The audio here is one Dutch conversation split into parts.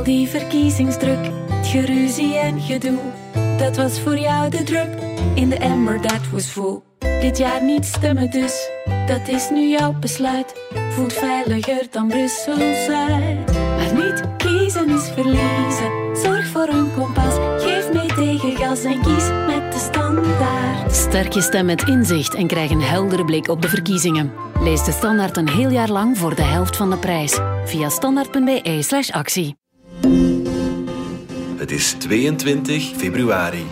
Al die verkiezingsdruk, het geruzie en gedoe. Dat was voor jou de drup in de emmer, dat was vol. Dit jaar niet stemmen dus, dat is nu jouw besluit. Voelt veiliger dan Brussel-Zuid. Maar niet kiezen is verliezen. Zorg voor een kompas, geef mee tegen gas en kies met de standaard. Sterk je stem met inzicht en krijg een heldere blik op de verkiezingen. Lees de standaard een heel jaar lang voor de helft van de prijs. Via standaard.be/slash actie. Het is 22 februari.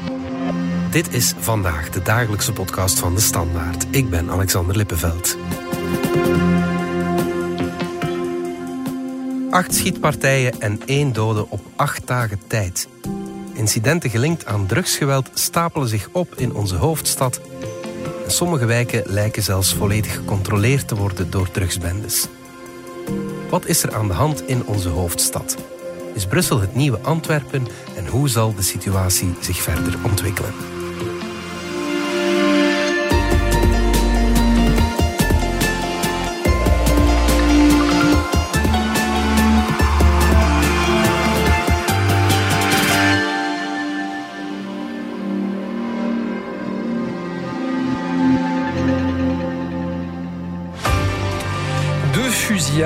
Dit is vandaag de dagelijkse podcast van de Standaard. Ik ben Alexander Lippenveld. Acht schietpartijen en één dode op acht dagen tijd. Incidenten gelinkt aan drugsgeweld stapelen zich op in onze hoofdstad. En sommige wijken lijken zelfs volledig gecontroleerd te worden door drugsbendes. Wat is er aan de hand in onze hoofdstad? Is Brussel het nieuwe Antwerpen en hoe zal de situatie zich verder ontwikkelen?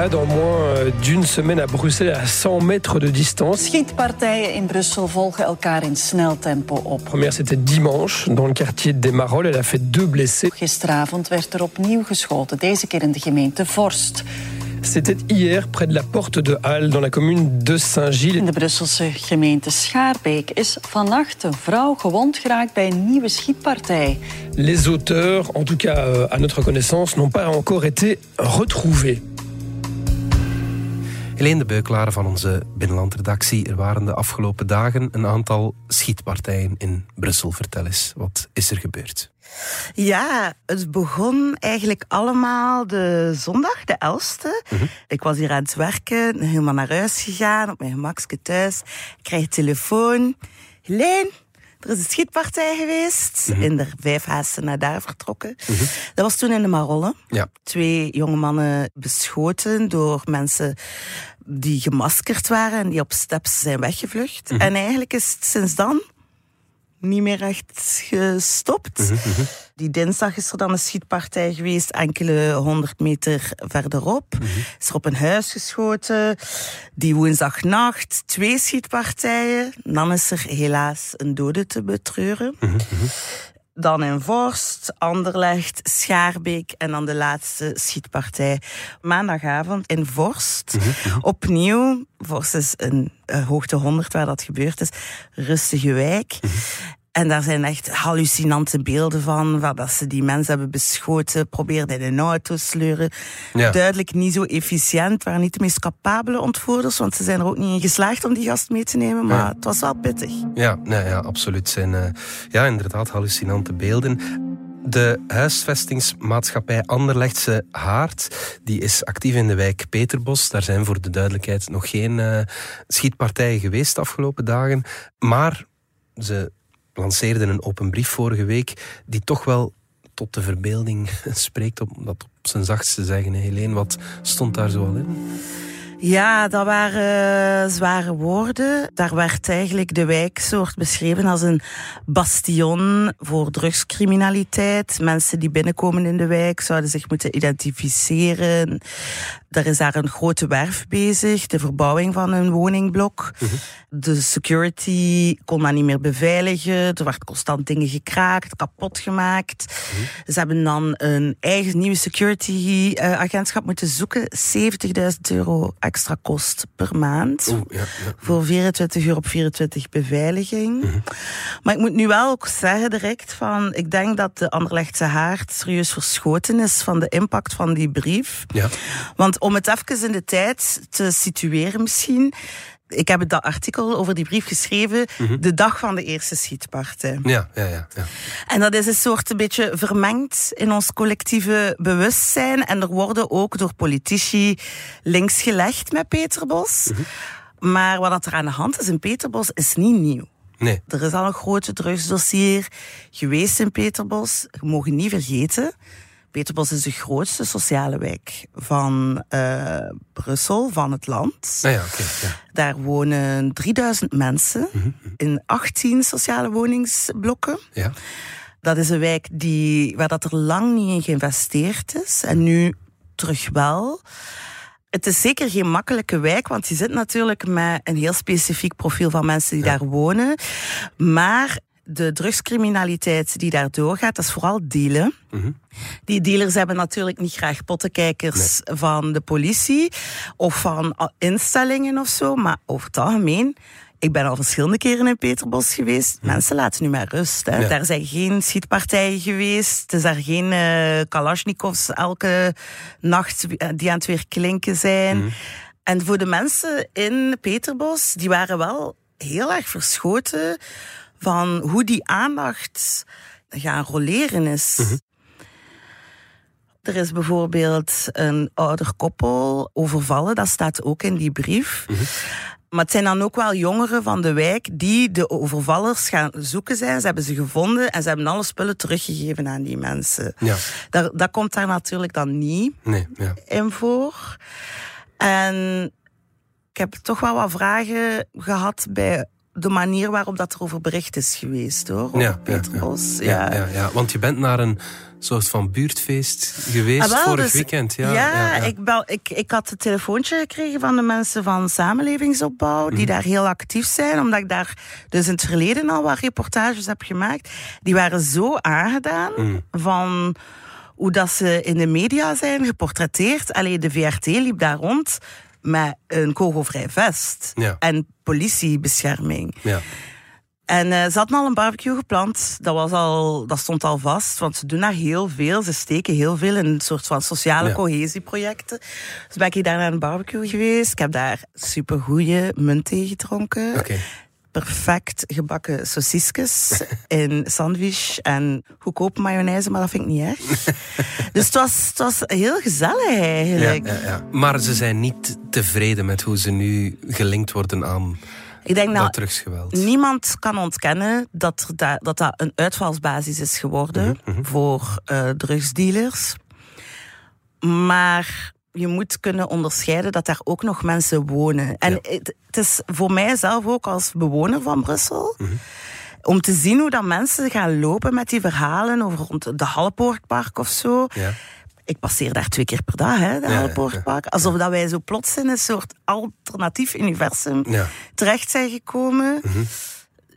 Fusillades en moins euh, d'une semaine à Bruxelles à 100 mètres de distance. Schietpartijen in Brussel volgen elkaar in snel tempo op. Première, c'était dimanche, dans le quartier de Desmarolles. Elle a fait deux blessés. Gisteravond werd er opnieuw geschoten, deze keer in de gemeente Vorst. C'était hier, près de la porte de Halle, dans la commune de In Saint-Gilles. de Brusselse gemeente Schaarbeek is vannacht een vrouw gewond geraakt bij een nieuwe schietpartij. Les auteurs, en tout cas euh, à notre connaissance, n'ont pas encore été retrouvés. Helene de Beukelaar van onze binnenlandredactie. Er waren de afgelopen dagen een aantal schietpartijen in Brussel. Vertel eens, wat is er gebeurd? Ja, het begon eigenlijk allemaal de zondag, de 11e. Ik was hier aan het werken, helemaal naar huis gegaan, op mijn gemakske thuis. Ik krijg telefoon. Helene, er is een schietpartij geweest. In de vijf haasten naar daar vertrokken. Dat was toen in de Marolle. Ja. Twee jonge mannen beschoten door mensen die gemaskerd waren en die op steps zijn weggevlucht. En eigenlijk is het sinds dan niet meer echt gestopt. Die dinsdag is er dan een schietpartij geweest, enkele honderd meter verderop. Is er op een huis geschoten. Die woensdagnacht twee schietpartijen. Dan is er helaas een dode te betreuren. Dan in Vorst, Anderlecht, Schaarbeek en dan de laatste schietpartij. Maandagavond in Vorst. Opnieuw, Vorst is een, eh, hoogte 100 waar dat gebeurd is. Rustige wijk. En daar zijn echt hallucinante beelden van, waar dat ze die mensen hebben beschoten, probeerden in een auto sleuren. Ja. Duidelijk niet zo efficiënt, waren niet de meest capabele ontvoerders, want ze zijn er ook niet in geslaagd om die gast mee te nemen, maar Ja. het was wel pittig. Ja, nee, ja absoluut. Zijn, eh, ja, inderdaad, hallucinante beelden. De huisvestingsmaatschappij Anderlechtse Haard die is actief in de wijk Peterbos. Daar zijn voor de duidelijkheid nog geen eh, schietpartijen geweest de afgelopen dagen. Maar ze lanceerden een open brief vorige week die toch wel tot de verbeelding spreekt, om dat op zijn zachtst te zeggen. Helene, wat stond daar zo al in? Ja, dat waren eh, zware woorden. Daar werd eigenlijk de wijksoort beschreven als een bastion voor drugscriminaliteit. Mensen die binnenkomen in de wijk zouden zich moeten identificeren. Er is daar een grote werf bezig, de verbouwing van een woningblok. De security kon dat niet meer beveiligen. Er werd constant dingen gekraakt, kapot gemaakt. Ze hebben dan een eigen nieuwe security eh, agentschap moeten zoeken. 70.000 euro extra kost per maand. Oeh, ja, ja. Voor 24 uur op 24 beveiliging. Maar ik moet nu wel ook zeggen direct van... Ik denk dat de Anderlechtse Haard serieus verschoten is van de impact van die brief. Ja. Want om het even in de tijd te situeren misschien... Ik heb dat artikel over die brief geschreven de dag van de eerste schietpartij. Ja, ja, ja, ja. En dat is een soort een beetje vermengd in ons collectieve bewustzijn. En er worden ook door politici links gelegd met Peterbos. Maar wat er aan de hand is in Peterbos is niet nieuw. Nee. Er is al een grote drugsdossier geweest in Peterbos. Je mogen niet vergeten. Peterbos is de grootste sociale wijk van uh, Brussel, van het land. Ah ja, okay, ja. Daar wonen 3000 mensen mm -hmm. in 18 sociale woningsblokken. Ja. Dat is een wijk die, waar dat er lang niet in geïnvesteerd is. En nu terug wel. Het is zeker geen makkelijke wijk, want je zit natuurlijk met een heel specifiek profiel van mensen die ja. daar wonen. Maar de drugscriminaliteit die daar doorgaat, dat is vooral dealen. Mm -hmm. Die dealers hebben natuurlijk niet graag pottenkijkers nee. van de politie of van instellingen of zo, maar over het algemeen. Ik ben al verschillende keren in Peterbos geweest. Mm. Mensen laten nu maar rust. Hè. Ja. Daar zijn geen schietpartijen geweest. Is daar geen uh, Kalashnikovs elke nacht die aan het weer klinken zijn. Mm. En voor de mensen in Peterbos, die waren wel heel erg verschoten van hoe die aandacht gaan roleren is. Mm -hmm. Er is bijvoorbeeld een ouder koppel overvallen, dat staat ook in die brief. Mm -hmm. Maar het zijn dan ook wel jongeren van de wijk die de overvallers gaan zoeken zijn. Ze hebben ze gevonden en ze hebben alle spullen teruggegeven aan die mensen. Ja. Dat, dat komt daar natuurlijk dan niet nee, ja. in voor. En ik heb toch wel wat vragen gehad bij de manier waarop dat er over bericht is geweest, hoor. Over ja, Peterbos. Ja, ja. Ja, ja, want je bent naar een soort van buurtfeest geweest ah, wel, vorig dus, weekend. Ja, ja, Ik, bel, ik, ik had een telefoontje gekregen van de mensen van Samenlevingsopbouw, die mm. daar heel actief zijn, omdat ik daar dus in het verleden al wat reportages heb gemaakt. Die waren zo aangedaan mm. van hoe dat ze in de media zijn geportretteerd. Alleen de VRT liep daar rond met een kogelvrij vest ja. en politiebescherming. Ja. En uh, ze hadden al een barbecue gepland. Dat, was al, dat stond al vast, want ze doen daar heel veel. Ze steken heel veel in een soort van sociale Ja. cohesieprojecten. Dus ben ik daar naar een barbecue geweest. Ik heb daar supergoeie muntthee gedronken. Oké. Perfect gebakken sausisjes in sandwich en goedkope mayonaise, maar dat vind ik niet erg. dus het was, het was heel gezellig Ja, eigenlijk. ja, ja. Maar ze zijn niet tevreden met hoe ze nu gelinkt worden aan Ik denk dat dat drugsgeweld. Niemand kan ontkennen dat er da dat, dat een uitvalsbasis is geworden Mhm, mhm. voor uh, drugsdealers. Maar je moet kunnen onderscheiden dat daar ook nog mensen wonen. En Ja. het, het is voor mij zelf ook als bewoner van Brussel. Mhm. Om te zien hoe dat mensen gaan lopen met die verhalen over rond de Hallepoortpark of zo. Ja. Ik passeer daar twee keer per dag, hè, de Ja, Hallepoortpark. Alsof dat wij zo plots in een soort alternatief universum terecht zijn gekomen.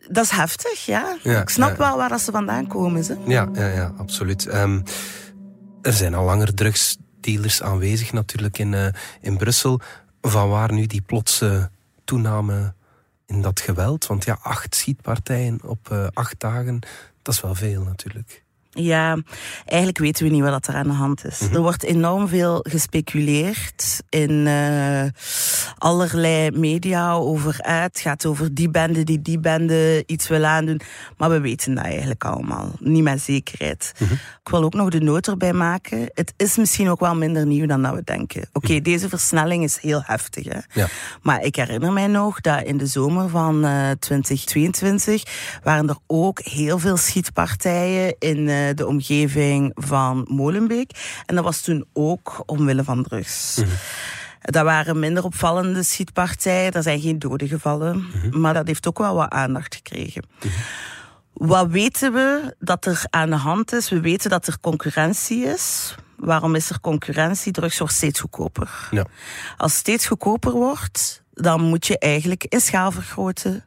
Dat is heftig, ja. Ja, ik snap ja. wel waar dat ze vandaan komen. Ze. Ja, ja, ja absoluut. Ehm, er zijn al langer drugsdealers aanwezig natuurlijk in, eh, in Brussel. Van waar nu die plotse toename in dat geweld? Want ja, acht schietpartijen op eh, acht dagen, dat is wel veel natuurlijk. Ja, eigenlijk weten we niet wat er aan de hand is. Mhm. Er wordt enorm veel gespeculeerd in eh, allerlei media over uit. Het gaat over die bende die die bende iets wil aandoen. Maar we weten dat eigenlijk allemaal. Niet met zekerheid. Mhm. Ik wil ook nog de noot erbij maken. Het is misschien ook wel minder nieuw dan dat we denken. Oké, deze versnelling is heel heftig. Hè? Ja. Maar ik herinner mij nog dat in de zomer van eh 2022 waren er ook heel veel schietpartijen in eh, de omgeving van Molenbeek. En dat was toen ook omwille van drugs. Dat waren minder opvallende schietpartijen. Er zijn geen doden gevallen. Maar dat heeft ook wel wat aandacht gekregen. Wat weten we dat er aan de hand is? We weten dat er concurrentie is. Waarom is er concurrentie? Drugs wordt steeds goedkoper. Ja. Als het steeds goedkoper wordt, dan moet je eigenlijk in schaal vergroten.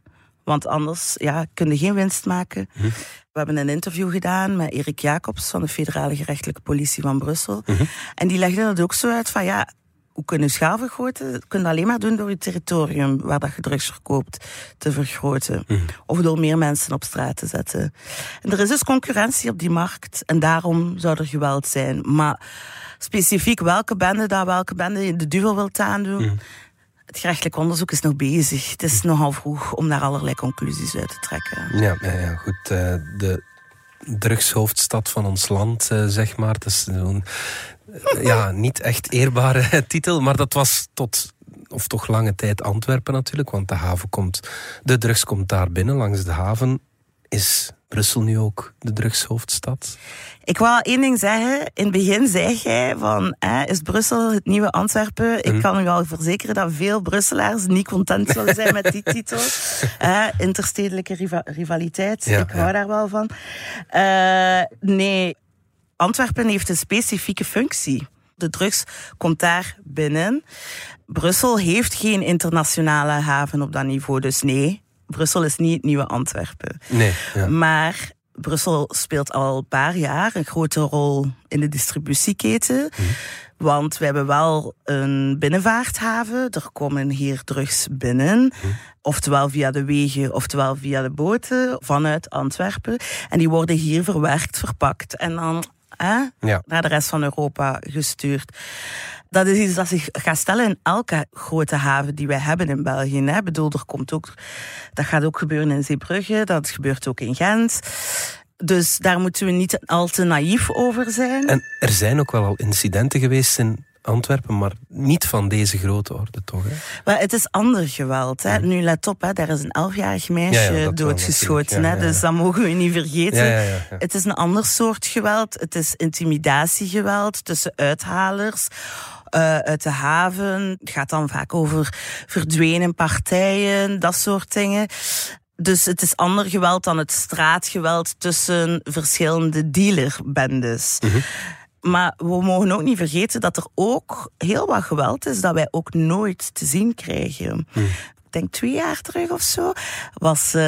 Want anders ja, kun je geen winst maken. Mhm. We hebben een interview gedaan met Erik Jacobs van de Federale Gerechtelijke Politie van Brussel. Mhm. En die legde dat ook zo uit van ja, hoe kun je schaal vergroten? Dat kun je alleen maar doen door je territorium waar dat je drugs verkoopt te vergroten. Mhm. Of door meer mensen op straat te zetten. En er is dus concurrentie op die markt en daarom zou er geweld zijn. Maar specifiek welke bende daar welke bende de duvel wilt aandoen. Het gerechtelijk onderzoek is nog bezig. Het is nogal vroeg om daar allerlei conclusies uit te trekken. Ja, ja, ja goed. eh, de drugshoofdstad van ons land, eh, zeg maar. Dat is zo'n eh, ja, niet echt eerbare titel, maar dat was tot, of toch lange tijd Antwerpen natuurlijk, want de haven komt, de drugs komt daar binnen langs de haven. Is Brussel nu ook de drugshoofdstad? Ik wil één ding zeggen. In het begin zei jij van, is Brussel het nieuwe Antwerpen? Ik mhm. kan u al verzekeren dat veel Brusselaars niet content zullen zijn met die titel. interstedelijke rivaliteit, ik hou daar wel van. Uh, nee, Antwerpen heeft een specifieke functie. De drugs komt daar binnen. Brussel heeft geen internationale haven op dat niveau, dus nee, Brussel is niet het nieuwe Antwerpen. Nee, ja. Maar Brussel speelt al een paar jaar een grote rol in de distributieketen. Mhm. Want we hebben wel een binnenvaarthaven. Er komen hier drugs binnen. Mhm. Oftewel via de wegen, oftewel via de boten vanuit Antwerpen. En die worden hier verwerkt, verpakt en dan ja. naar de rest van Europa gestuurd. Dat is iets dat zich gaat stellen in elke grote haven die wij hebben in België. Hè. bedoel, er komt ook, dat gaat ook gebeuren in Zeebrugge, dat gebeurt ook in Gent. Dus daar moeten we niet al te naïef over zijn. En er zijn ook wel al incidenten geweest in Antwerpen, maar niet van deze grote orde, toch? Hè? Maar het is ander geweld. Hè? Nu let op, hè, daar is een elfjarig meisje doodgeschoten. hè? Dus dat mogen we niet vergeten. Het is een ander soort geweld. Het is intimidatiegeweld tussen uithalers. Uh, uit de haven. Het gaat dan vaak over verdwenen partijen, dat soort dingen. Dus het is ander geweld dan het straatgeweld tussen verschillende dealerbendes. Mm maar we mogen ook niet vergeten dat er ook heel wat geweld is dat wij ook nooit te zien krijgen. Hmm. Ik denk twee jaar terug of zo, was uh,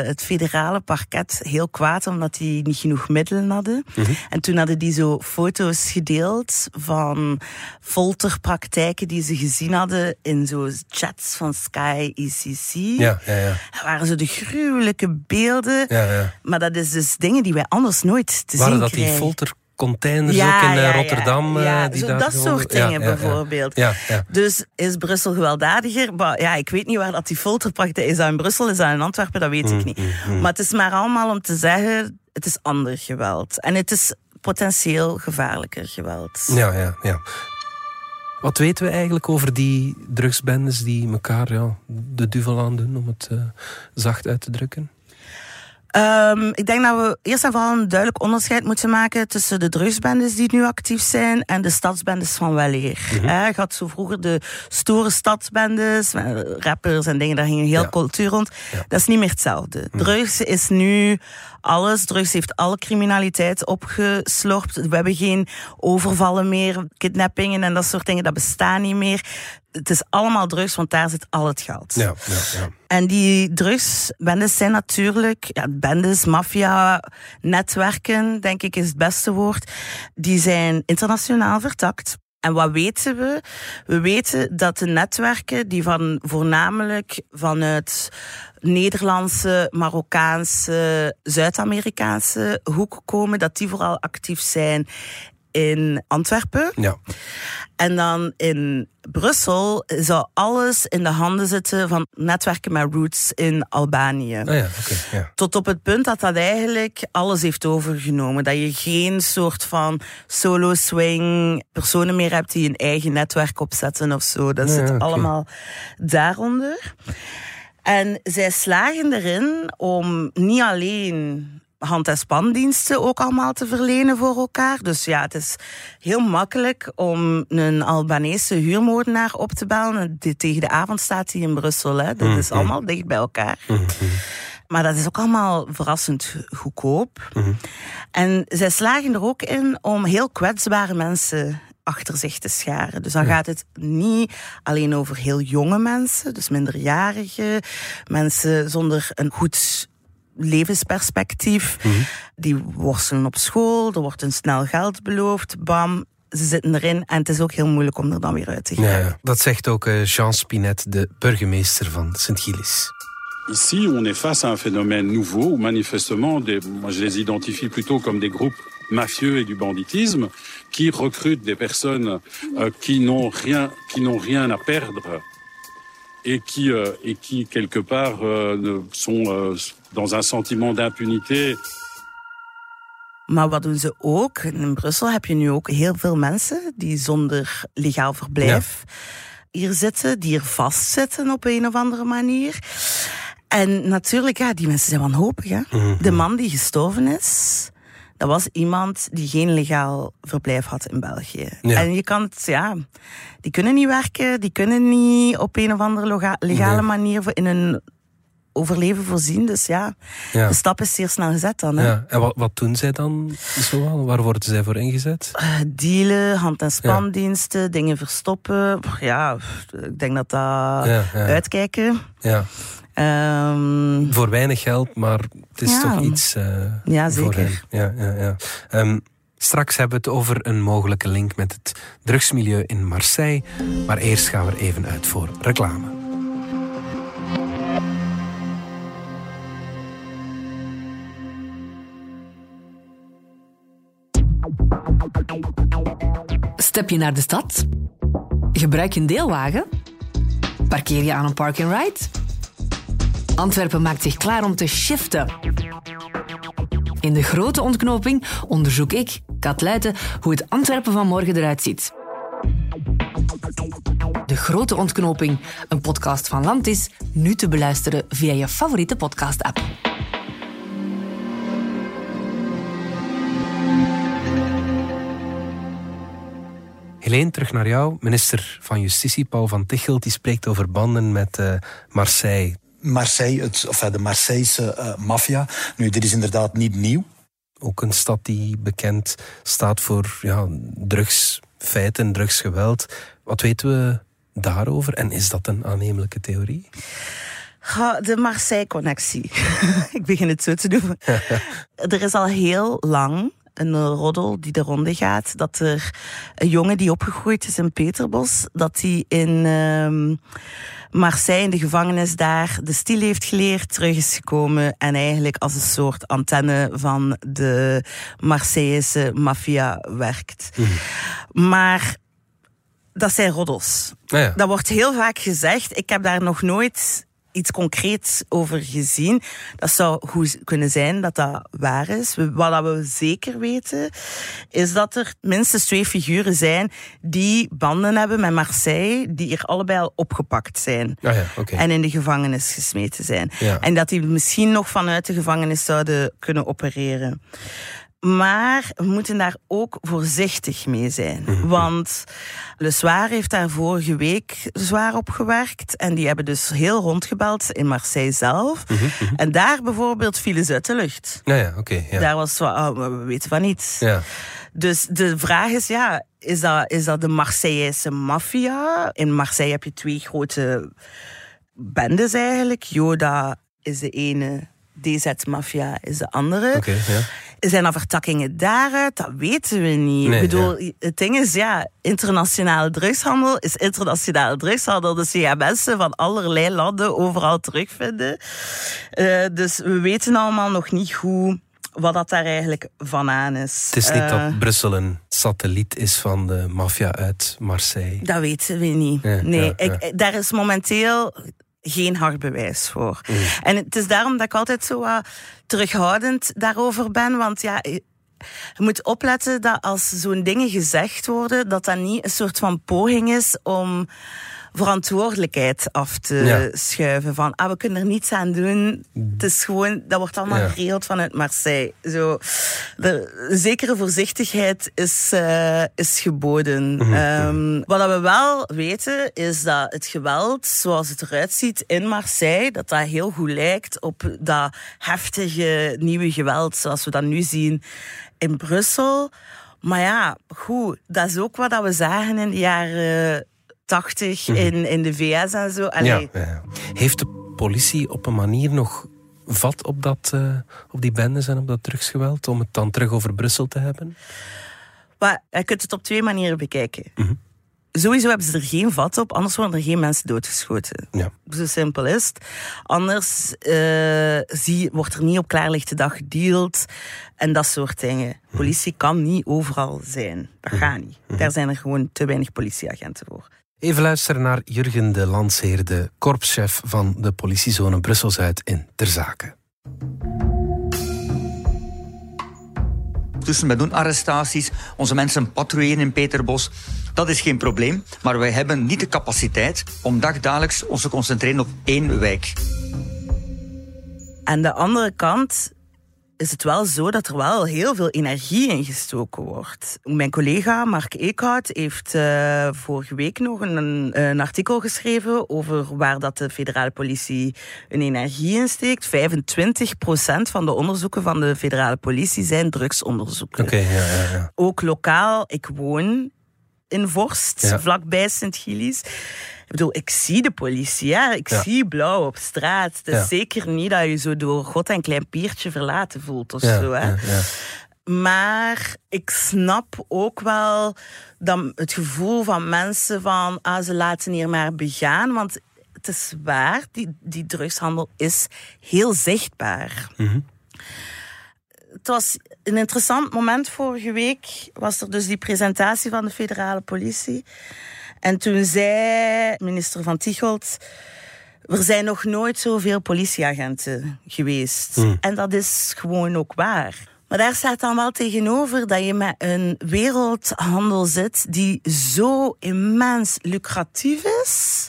het federale parket heel kwaad omdat die niet genoeg middelen hadden. Mhm. En toen hadden die zo foto's gedeeld van folterpraktijken die ze gezien hadden in zo chats van Sky ECC. Ja, ja, ja. Dat waren zo de gruwelijke beelden. Ja, ja. Maar dat is dus dingen die wij anders nooit te waren zien dat krijgen. die folter containers ook in eh, Rotterdam. Eh, ja, die dat soort dingen bijvoorbeeld. Dus is Brussel gewelddadiger? Maar ja, ik weet niet waar dat die folterpraktijk is. Dat in Brussel, is dat in Antwerpen? Dat weet ik mm, niet. Mm, mm. Maar het is maar allemaal om te zeggen, het is ander geweld. En het is potentieel gevaarlijker geweld. Ja, ja, ja. Wat weten we eigenlijk over die drugsbendes die elkaar ja, de duvel aan doen, om het uh, zacht uit te drukken? Um, ik denk dat we eerst en vooral een duidelijk onderscheid moeten maken tussen de drugsbendes die nu actief zijn en de stadsbendes van weleer. Mm Je had zo vroeger de stoere stadsbendes, rappers en dingen, daar ging een heel cultuur rond. Dat is niet meer hetzelfde. Mhm. Drugs is nu alles. Drugs heeft alle criminaliteit opgeslorpt. We hebben geen overvallen meer, kidnappingen en dat soort dingen. Dat bestaat niet meer. Het is allemaal drugs, want daar zit al het geld. Ja, ja, ja. En die drugsbendes zijn natuurlijk, ja, bendes, maffia, netwerken, denk ik is het beste woord. Die zijn internationaal vertakt. En wat weten we? We weten dat de netwerken die van voornamelijk vanuit Nederlandse, Marokkaanse, Zuid-Amerikaanse hoek komen, dat die vooral actief zijn in Antwerpen. Ja. En dan in Brussel zou alles in de handen zitten van netwerken met roots in Albanië. Oh ja, ja. Tot op het punt dat dat eigenlijk alles heeft overgenomen. Dat je geen soort van solo swing personen meer hebt die een eigen netwerk opzetten of zo. Dat zit allemaal daaronder. En zij slagen erin om niet alleen hand- en spandiensten ook allemaal te verlenen voor elkaar. Dus ja, het is heel makkelijk om een Albanese huurmoordenaar op te bellen. Tegen de avond staat hij in Brussel. Hè. Dat is mhm. allemaal dicht bij elkaar. Mhm. Maar dat is ook allemaal verrassend goedkoop. Mhm. En zij slagen er ook in om heel kwetsbare mensen achter zich te scharen. Dus dan gaat het niet alleen over heel jonge mensen, dus minderjarigen, mensen zonder een goed levensperspectief. Mhm. Die worstelen op school, er wordt een snel geld beloofd, bam, ze zitten erin en het is ook heel moeilijk om er dan weer uit te gaan. Ja, dat zegt ook eh, Jean Spinet, de burgemeester van Sint-Gilles. Ici, on est face à un phénomène nouveau où manifestement, des, moi je les identifie plutôt comme des groupes mafieux et du banditisme qui recrutent des personnes euh, qui n'ont rien, qui n'ont rien à perdre et qui, euh, et qui quelque part euh, sont euh, dans sentiment d'impunité. Maar wat doen ze ook? In Brussel heb je nu ook heel veel mensen die zonder legaal verblijf hier zitten, die er vastzitten op een of andere manier. En natuurlijk, ja, die mensen zijn wanhopig. Hè? Mhm. De man die gestorven is, dat was iemand die geen legaal verblijf had in België. Ja. En je kan het, ja, die kunnen niet werken, die kunnen niet op een of andere legale Nee. manier in hun overleven voorzien. Dus ja, Ja. de stap is zeer snel gezet dan. Hè? Ja. En wat, wat doen zij dan zoal? Waar worden zij voor ingezet? Eh, Dealen, hand- en spandiensten, dingen verstoppen. Ja, ik denk dat dat uitkijken. Ja. Ehm, Voor weinig geld, maar het is Ja. toch iets eh, Ja, voor zeker. hen. Ja, ja, ja. Ehm, straks hebben we het over een mogelijke link met het drugsmilieu in Marseille. Maar eerst gaan we er even uit voor reclame. Step je naar de stad? Gebruik je een deelwagen? Parkeer je aan een park-and-ride? Antwerpen maakt zich klaar om te shiften. In de grote ontknoping onderzoek ik, Kat Luiten, hoe het Antwerpen van morgen eruit ziet. De Grote Ontknoping, een podcast van Landis, nu te beluisteren via je favoriete podcast-app. Helene, terug naar jou. Minister van Justitie Paul van Tichelt die spreekt over banden met eh, Marseille. Marseille, het, of de Marseillese eh, maffia. Nu, dit is inderdaad niet nieuw. Ook een stad die bekend staat voor ja, drugsfeiten, drugsgeweld. Wat weten we daarover? En is dat een aannemelijke theorie? De Marseille-connectie. ik begin het zo te doen. er is al heel lang een roddel die de ronde gaat. Dat er een jongen die opgegroeid is in Peterbos, dat hij in ehm, Marseille, in de gevangenis daar, de stil heeft geleerd, terug is gekomen en eigenlijk als een soort antenne van de Marseillese maffia werkt. Maar dat zijn roddels. Ja. Dat wordt heel vaak gezegd. Ik heb daar nog nooit iets concreets over gezien. Dat zou goed kunnen zijn dat dat waar is. Wat we zeker weten, is dat er minstens twee figuren zijn die banden hebben met Marseille, die er allebei al opgepakt zijn. Ah ja. En in de gevangenis gesmeten zijn. Ja. En dat die misschien nog vanuit de gevangenis zouden kunnen opereren. Maar we moeten daar ook voorzichtig mee zijn. Want Le Soir heeft daar vorige week zwaar op gewerkt. En die hebben dus heel rondgebeld in Marseille zelf. En daar bijvoorbeeld vielen ze uit de lucht. Nou ja, oké. ja. Daar was oh, we weten van niets. Ja. Dus de vraag is, ja, is dat, is dat de Marseillese maffia? In Marseille heb je twee grote bendes eigenlijk. Yoda is de ene, DZ-maffia is de andere. Oké, ja. Zijn er vertakkingen daaruit? Dat weten we niet. Nee, ik bedoel, het ding is, ja, internationale drugshandel is internationale drugshandel. Dus je gaat mensen van allerlei landen overal terugvinden. Eh, dus we weten allemaal nog niet goed wat dat daar eigenlijk van aan is. Het is niet Eh, dat Brussel een satelliet is van de maffia uit Marseille. Dat weten we niet. Ja, nee, ja, ja. Ik, daar is momenteel geen hard bewijs voor. Mm. En het is daarom dat ik altijd zo terughoudend daarover ben. Want ja, je moet opletten dat als zo'n dingen gezegd worden, dat dat niet een soort van poging is om verantwoordelijkheid af te Ja. schuiven. Van, ah, we kunnen er niets aan doen. Het is gewoon, dat wordt allemaal Ja. geregeld vanuit Marseille. Zo, de, zekere voorzichtigheid is, eh, is geboden. Mhm. Ehm, wat we wel weten, is dat het geweld, zoals het eruit ziet in Marseille, dat dat heel goed lijkt op dat heftige nieuwe geweld, zoals we dat nu zien in Brussel. Maar ja, goed, dat is ook wat we zagen in de jaren 80 in, in de VS en zo. Allee, Mhm. Ja, ja. Heeft de politie op een manier nog vat op, dat, eh, op die bendes en op dat drugsgeweld om het dan terug over Brussel te hebben? Maar je kunt het op twee manieren bekijken. Mhm. Sowieso hebben ze er geen vat op, anders worden er geen mensen doodgeschoten. Ja. Zo simpel is het. Anders eh, zie, wordt er niet op klaarlichte dag gedeeld en dat soort dingen. Politie kan niet overal zijn. Dat gaat niet. Daar zijn er gewoon te weinig politieagenten voor. Even luisteren naar Jurgen de Landsheer, de korpschef van de politiezone Brussel-Zuid in Ter Zaken. Dus wij doen arrestaties, onze mensen patrouilleren in Peterbos. Dat is geen probleem, maar wij hebben niet de capaciteit om dagdagelijks ons te concentreren op één wijk. Aan de andere kant is het wel zo dat er wel heel veel energie in gestoken wordt. Mijn collega Mark Eekhout heeft uh, vorige week nog een, een, artikel geschreven over waar dat de federale politie een energie in steekt. 25% van de onderzoeken van de federale politie zijn drugsonderzoeken. Oké, ja, ja, ja. Ook lokaal, ik woon in Vorst, vlakbij Sint-Gilles. Ik bedoel, ik zie de politie, hè? ik Ja. zie blauw op straat. Het is Ja. zeker niet dat je zo door God en klein piertje verlaten voelt of Ja, zo. Hè? ja, ja. Maar ik snap ook wel dat het gevoel van mensen van ah, ze laten hier maar begaan. Want het is waar, die, die drugshandel is heel zichtbaar. Het was een interessant moment vorige week. Was er dus die presentatie van de federale politie. En toen zei minister Van Tichelt... Er zijn nog nooit zoveel politieagenten geweest. En dat is gewoon ook waar. Maar daar staat dan wel tegenover dat je met een wereldhandel zit die zo immens lucratief is.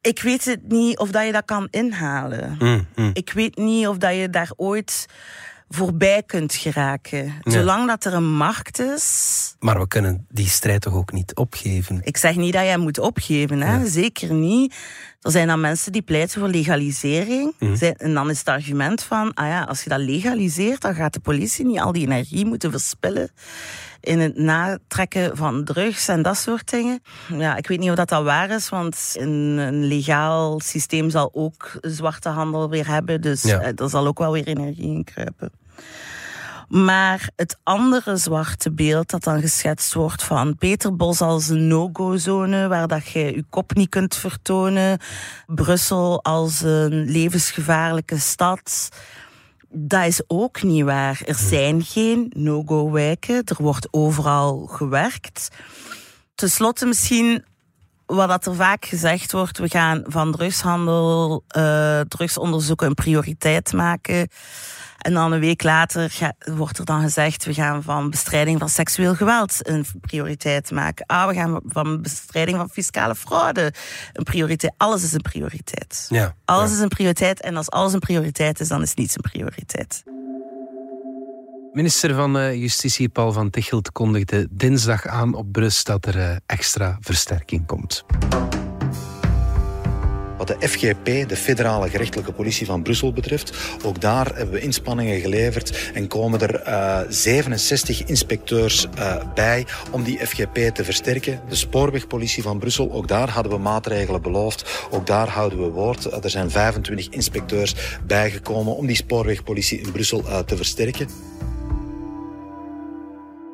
Ik weet het niet of dat je dat kan inhalen. Mm, mm. Ik weet niet of dat je daar ooit voorbij kunt geraken. Ja. Zolang dat er een markt is, Maar we kunnen die strijd toch ook niet opgeven? ik zeg niet dat je hem moet opgeven, hè? zeker niet. Er zijn dan mensen die pleiten voor legalisering. Zij- En dan is het argument van, ah ja, als je dat legaliseert, dan gaat de politie niet al die energie moeten verspillen in het natrekken van drugs en dat soort dingen. Ja, ik weet niet of dat, dat waar is, want een, een legaal systeem zal ook zwarte handel weer hebben. Dus Ja. eh, er zal ook wel weer energie in kruipen. Maar het andere zwarte beeld dat dan geschetst wordt van Peterbos als een no-go-zone waar dat je je kop niet kunt vertonen, Brussel als een levensgevaarlijke stad, dat is ook niet waar. Er zijn geen no-go-wijken, er wordt overal gewerkt. Ten slotte misschien wat dat er vaak gezegd wordt, we gaan van drugshandel, eh drugsonderzoeken een prioriteit maken. En dan een week later ga- wordt er dan gezegd, we gaan van bestrijding van seksueel geweld een prioriteit maken. Ah, we gaan van bestrijding van fiscale fraude een prioriteit. Alles is een prioriteit. Ja. Alles ja. is een prioriteit en als alles een prioriteit is, dan is niets een prioriteit. Minister van eh, Justitie Paul van Tichelt kondigde dinsdag aan op Brus dat er eh, extra versterking komt. Wat de FGP, de Federale Gerechtelijke Politie van Brussel, betreft, ook daar hebben we inspanningen geleverd en komen er eh, 67 inspecteurs eh, bij om die FGP te versterken. De Spoorwegpolitie van Brussel, ook daar hadden we maatregelen beloofd. Ook daar houden we woord. Eh, er zijn 25 inspecteurs bijgekomen om die Spoorwegpolitie in Brussel te versterken.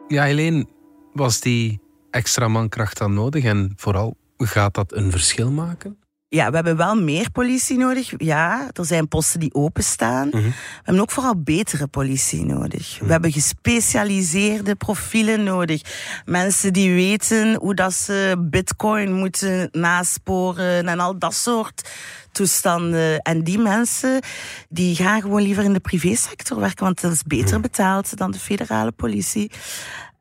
Ja, Helene, was die extra mankracht dan nodig? En vooral, gaat dat een verschil maken? Ja, we hebben wel meer politie nodig. Ja, er zijn posten die openstaan. We hebben ook vooral betere politie nodig. We hebben gespecialiseerde profielen nodig. Mensen die weten hoe dat ze bitcoin moeten nasporen en al dat soort toestanden. En die mensen die gaan gewoon liever in de privésector werken, want dat is beter betaald dan de federale politie.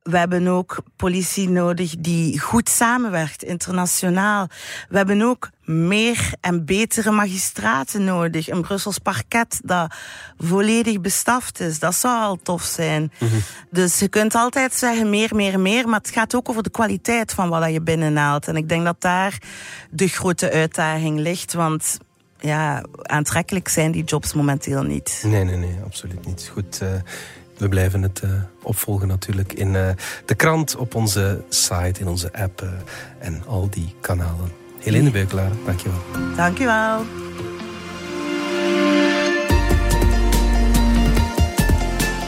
We hebben ook politie nodig die goed samenwerkt, internationaal. We hebben ook meer en betere magistraten nodig. Een Brussels parket dat volledig bestaft is. Dat zou al tof zijn. Dus je kunt altijd zeggen meer, meer, meer. Maar het gaat ook over de kwaliteit van wat je binnenhaalt. En ik denk dat daar de grote uitdaging ligt. Want ja, aantrekkelijk zijn die jobs momenteel niet. Nee, nee, nee, absoluut niet. Goed, eh, we blijven het eh, opvolgen natuurlijk in eh, de krant, op onze site, in onze app eh, en al die kanalen. Helene Beukelaar, dankjewel. Dankjewel.